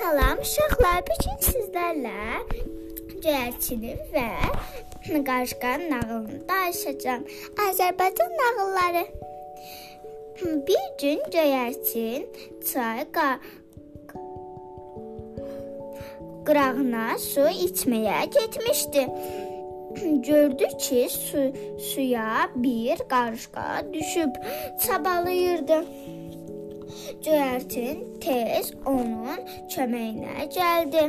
Salam uşaqlar, bu gün sizlərlə göyərçinin və qarışqanın nağılını danışacağam. Azərbaycan nağılları. Bir gün göyərçin çay qırağına su içməyə getmişdi. Gördü ki, su, suya bir qarışqa düşüb çabalayırdı. Göyərçin tez onun köməyinə gəldi.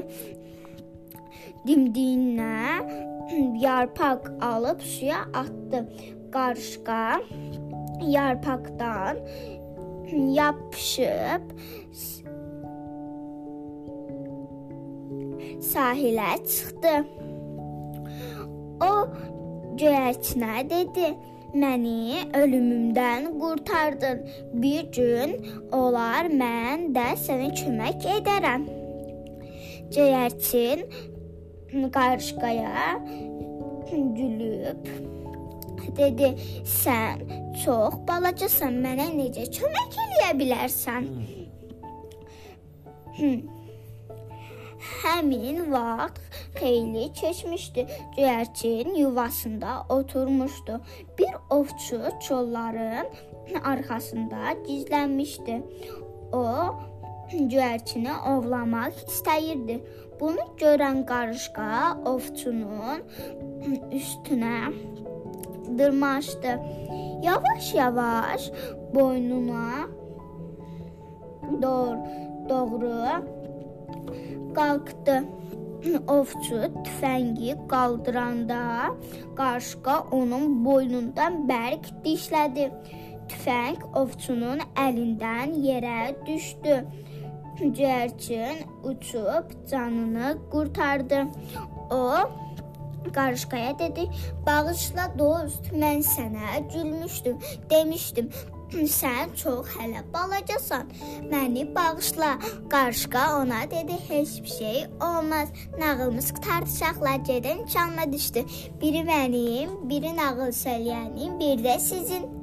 Dimdiyinə yarpaq alıb suya atdı. Qarışqa yarpaqdan yapışıb sahilə çıxdı. O göyərçinə dedi: Məni ölümümdən qurtardın. Bir gün olar mən də sənə kömək edərəm. Göyərçin qarışqaya gülüb dedi: "Sən çox balacasan, mənə necə kömək edə bilərsən?" Hmm. Həmin vaxt xeyli keçmişdi. Göyərçin yuvasında oturmuşdu. Bir ovçu çolların arxasında gizlənmişdi. O göyərçini ovlamaq istəyirdi. Bunu görən qarışqa ovçunun üstünə dırmaşdı. Yavaş-yavaş boynuna doğru, doğru qalxdı. Ovçu tüfəngi qaldıranda qarışqa onun boynundan bərk dişlədi. Tüfəng ovçunun əlindən yerə düşdü. Göyərçin uçub canını qurtardı. O qarışqaya dedi: "Bağışla dost, mən sənə gülmüşdüm, demişdim, sən çox hələ balacasan. Məni bağışla." Qarışqa ona dedi: "Heç bir şey olmaz. Nağılımız qurtardı, uşaqlar gedən çalma düşdü. Biri mənim, biri nağıl söyləyənin, bir də sizin."